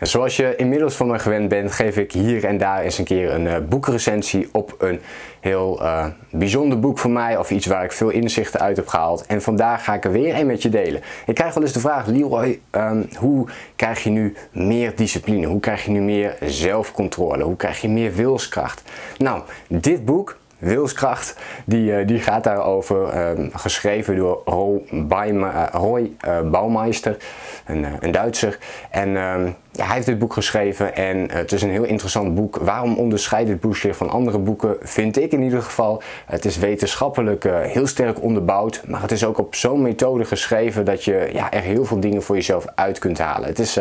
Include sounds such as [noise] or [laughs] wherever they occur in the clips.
Zoals je inmiddels van me gewend bent, geef ik hier en daar eens een keer een uh, boekrecensie op een heel uh, bijzonder boek voor mij of iets waar ik veel inzichten uit heb gehaald. En vandaag ga ik er weer een met je delen. Ik krijg wel eens de vraag, Leroy, um, hoe krijg je nu meer discipline? Hoe krijg je nu meer zelfcontrole? Hoe krijg je meer wilskracht? Nou, dit boek wilskracht, die, uh, die gaat daarover, um, geschreven door Roy, Roy uh, Baumeister, een, een Duitser. En ja, hij heeft dit boek geschreven en het is een heel interessant boek. Waarom onderscheidt dit boek zich van andere boeken? Vind ik in ieder geval. Het is wetenschappelijk heel sterk onderbouwd, maar het is ook op zo'n methode geschreven dat je ja, er heel veel dingen voor jezelf uit kunt halen. Het, is,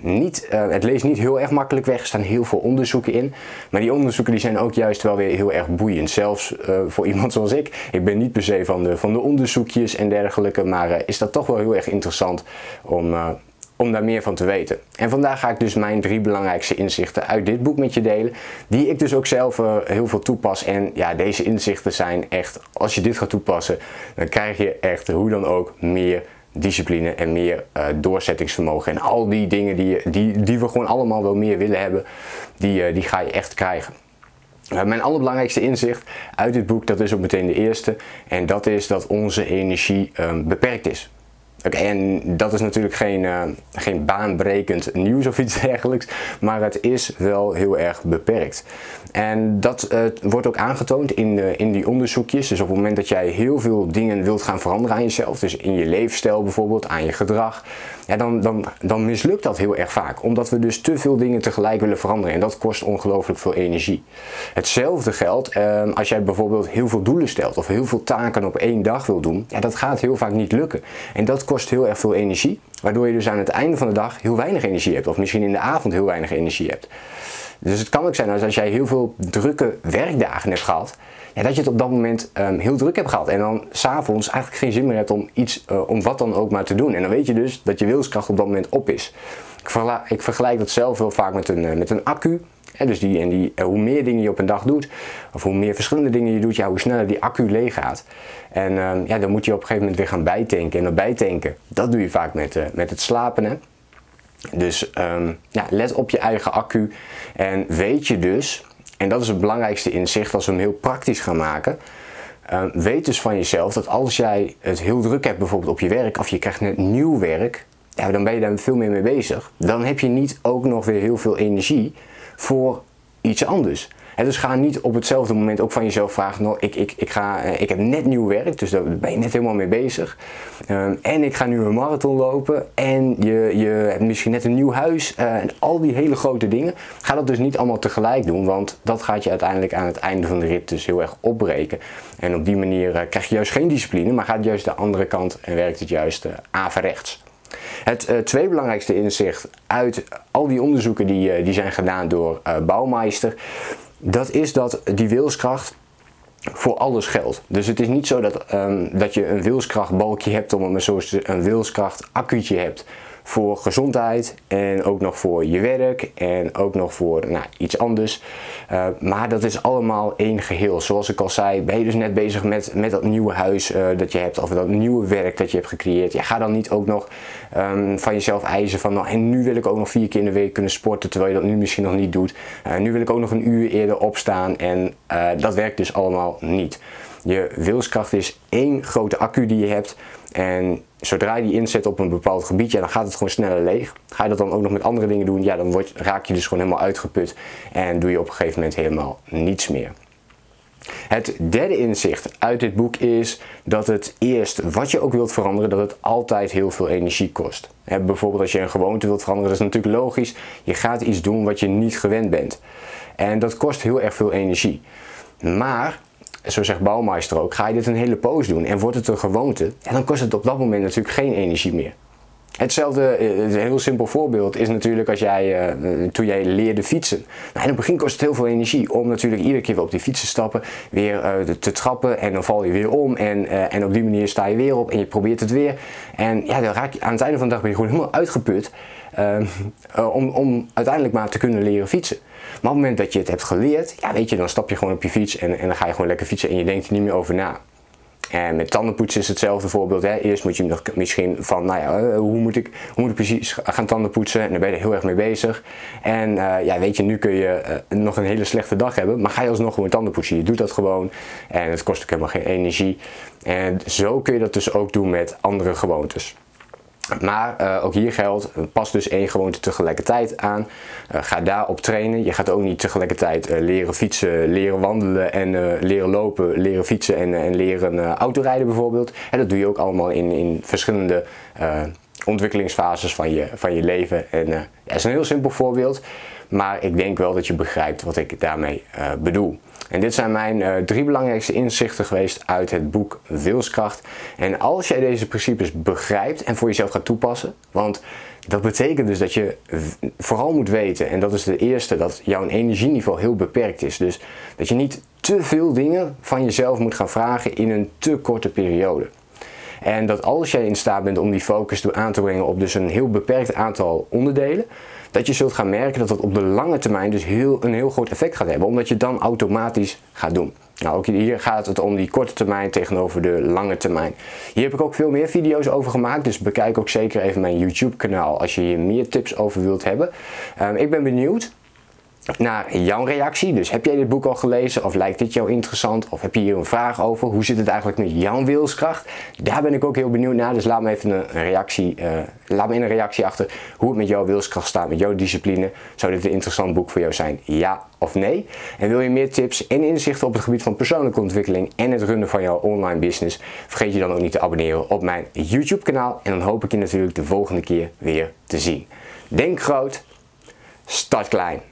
niet, het leest niet heel erg makkelijk weg, er staan heel veel onderzoeken in. Maar die onderzoeken die zijn ook juist wel weer heel erg boeiend. Zelfs uh, voor iemand zoals ik. Ik ben niet per se van de, van de onderzoekjes en dergelijke, maar uh, is dat toch wel heel erg interessant om, uh, om daar meer van te weten. En vandaag ga ik dus mijn drie belangrijkste inzichten uit dit boek met je delen, die ik dus ook zelf heel veel toepas. En ja, deze inzichten zijn echt, als je dit gaat toepassen, dan krijg je echt hoe dan ook meer discipline en meer doorzettingsvermogen. En al die dingen die, die, die we gewoon allemaal wel meer willen hebben, die, die ga je echt krijgen. Uh, mijn allerbelangrijkste inzicht uit dit boek, dat is ook meteen de eerste. En dat is dat onze energie um, beperkt is. Oké, en dat is natuurlijk geen, uh, geen baanbrekend nieuws of iets [laughs] dergelijks, maar het is wel heel erg beperkt. En dat uh, wordt ook aangetoond in, uh, in die onderzoekjes. Dus op het moment dat jij heel veel dingen wilt gaan veranderen aan jezelf, dus in je leefstijl bijvoorbeeld, aan je gedrag, ja, dan, dan, dan mislukt dat heel erg vaak. Omdat we dus te veel dingen tegelijk willen veranderen en dat kost ongelooflijk veel energie. Hetzelfde geldt als jij bijvoorbeeld heel veel doelen stelt of heel veel taken op één dag wil doen, ja, dat gaat heel vaak niet lukken. En dat kost heel erg veel energie, waardoor je dus aan het einde van de dag heel weinig energie hebt of misschien in de avond heel weinig energie hebt. Dus het kan ook zijn als jij heel veel drukke werkdagen hebt gehad, ja, dat je het op dat moment um, heel druk hebt gehad. En dan s'avonds eigenlijk geen zin meer hebt om iets, uh, om wat dan ook maar te doen. En dan weet je dus dat je wilskracht op dat moment op is. Ik, vergelijk, ik vergelijk dat zelf heel vaak met een, uh, met een accu. Dus die, en die, uh, hoe meer dingen je op een dag doet, of hoe meer verschillende dingen je doet, hoe sneller die accu leeg gaat. En um, ja, dan moet je op een gegeven moment weer gaan bijtanken. En dat bijtanken, dat doe je vaak met, met het slapen. Hè. Dus um, ja, let op je eigen accu. En weet je dus, en dat is het belangrijkste inzicht als we hem heel praktisch gaan maken. Uh, weet dus van jezelf dat als jij het heel druk hebt bijvoorbeeld op je werk of je krijgt net nieuw werk, dan ben je daar veel meer mee bezig. Dan heb je niet ook nog weer heel veel energie voor iets anders. Dus ga niet op hetzelfde moment ook van jezelf vragen, nou, ik, ik, ik, ga, ik heb net nieuw werk, dus daar ben je net helemaal mee bezig. Um, en ik ga nu een marathon lopen en je, je hebt misschien net een nieuw huis uh, en al die hele grote dingen. Ga dat dus niet allemaal tegelijk doen, want dat gaat je uiteindelijk aan het einde van de rit dus heel erg opbreken. En op die manier uh, krijg je juist geen discipline, maar gaat juist de andere kant en werkt het juist averechts. Het uh, tweede belangrijkste inzicht uit al die onderzoeken die, uh, die zijn gedaan door uh, Bouwmeister, dat is dat die wilskracht voor alles geldt. Dus het is niet zo dat, um, dat je een wilskrachtbalkje hebt, om het zo een wilskracht accuutje hebt voor gezondheid en ook nog voor je werk en ook nog voor nou, iets anders. Uh, maar dat is allemaal één geheel. Zoals ik al zei, ben je dus net bezig met, met dat nieuwe huis uh, dat je hebt of dat nieuwe werk dat je hebt gecreëerd. Ja, ga dan niet ook nog um, van jezelf eisen van nou, en nu wil ik ook nog vier keer in de week kunnen sporten terwijl je dat nu misschien nog niet doet. Uh, nu wil ik ook nog een uur eerder opstaan en dat werkt dus allemaal niet. Je wilskracht is één grote accu die je hebt. En zodra je die inzet op een bepaald gebied, ja, dan gaat het gewoon sneller leeg. Ga je dat dan ook nog met andere dingen doen, ja, dan raak je dus gewoon helemaal uitgeput. En doe je op een gegeven moment helemaal niets meer. Het derde inzicht uit dit boek is dat het eerst, wat je ook wilt veranderen, dat het altijd heel veel energie kost. Bijvoorbeeld als je een gewoonte wilt veranderen, dat is natuurlijk logisch. Je gaat iets doen wat je niet gewend bent. En dat kost heel erg veel energie. Maar zo zegt Bouwmeister ook, ga je dit een hele poos doen en wordt het een gewoonte, en dan kost het op dat moment natuurlijk geen energie meer. Hetzelfde, eh, een heel simpel voorbeeld is natuurlijk als jij, uh, toen jij leerde fietsen. Nou, in het begin kost het heel veel energie om natuurlijk iedere keer weer op die fiets te stappen, weer uh, te trappen en dan val je weer om en, en op die manier sta je weer op en je probeert het weer. En ja, dan raak je, aan het einde van de dag ben je gewoon helemaal uitgeput. Ehm, om, om uiteindelijk maar te kunnen leren fietsen. Maar op het moment dat je het hebt geleerd, ja, weet je, dan stap je gewoon op je fiets en, en dan ga je gewoon lekker fietsen en je denkt er niet meer over na. En met tandenpoetsen is hetzelfde voorbeeld. Hè. Eerst moet je nog misschien van, nou ja, eh, hoe moet, ik, hoe moet ik precies gaan tandenpoetsen? En dan ben je heel erg mee bezig. En uh, ja, weet je, nu kun je nog een hele slechte dag hebben, maar ga je alsnog gewoon tandenpoetsen. Je doet dat gewoon en het kost ook helemaal geen energie. En zo kun je dat dus ook doen met andere gewoontes. Maar uh, ook hier geldt, pas dus één gewoonte tegelijkertijd aan. Uh, ga daarop trainen. Je gaat ook niet tegelijkertijd leren fietsen, leren wandelen en leren lopen, leren fietsen en, en leren autorijden bijvoorbeeld. En dat doe je ook allemaal in, in verschillende ontwikkelingsfases van je, van je leven. En dat is een heel simpel voorbeeld, maar ik denk wel dat je begrijpt wat ik daarmee bedoel. En dit zijn mijn uh, drie belangrijkste inzichten geweest uit het boek Wilskracht. En als jij deze principes begrijpt en voor jezelf gaat toepassen, want dat betekent dus dat je vooral moet weten, en dat is de eerste, dat jouw energieniveau heel beperkt is. Dus dat je niet te veel dingen van jezelf moet gaan vragen in een te korte periode. En dat als jij in staat bent om die focus aan te brengen op dus een heel beperkt aantal onderdelen, dat je zult gaan merken dat dat op de lange termijn dus heel, een heel groot effect gaat hebben, omdat je dan automatisch gaat doen. Nou, ook hier gaat het om die korte termijn tegenover de lange termijn. Hier heb ik ook veel meer video's over gemaakt, dus bekijk ook zeker even mijn YouTube kanaal als je hier meer tips over wilt hebben. Um, ik ben benieuwd naar jouw reactie. Dus heb jij dit boek al gelezen of lijkt dit jou interessant of heb je hier een vraag over? Hoe zit het eigenlijk met jouw wilskracht? Daar ben ik ook heel benieuwd naar. Dus laat me even een reactie, uh, laat me in een reactie achter hoe het met jouw wilskracht staat, met jouw discipline. Zou dit een interessant boek voor jou zijn? Ja of nee? En wil je meer tips en inzichten op het gebied van persoonlijke ontwikkeling en het runnen van jouw online business? Vergeet je dan ook niet te abonneren op mijn YouTube kanaal en dan hoop ik je natuurlijk de volgende keer weer te zien. Denk groot, start klein.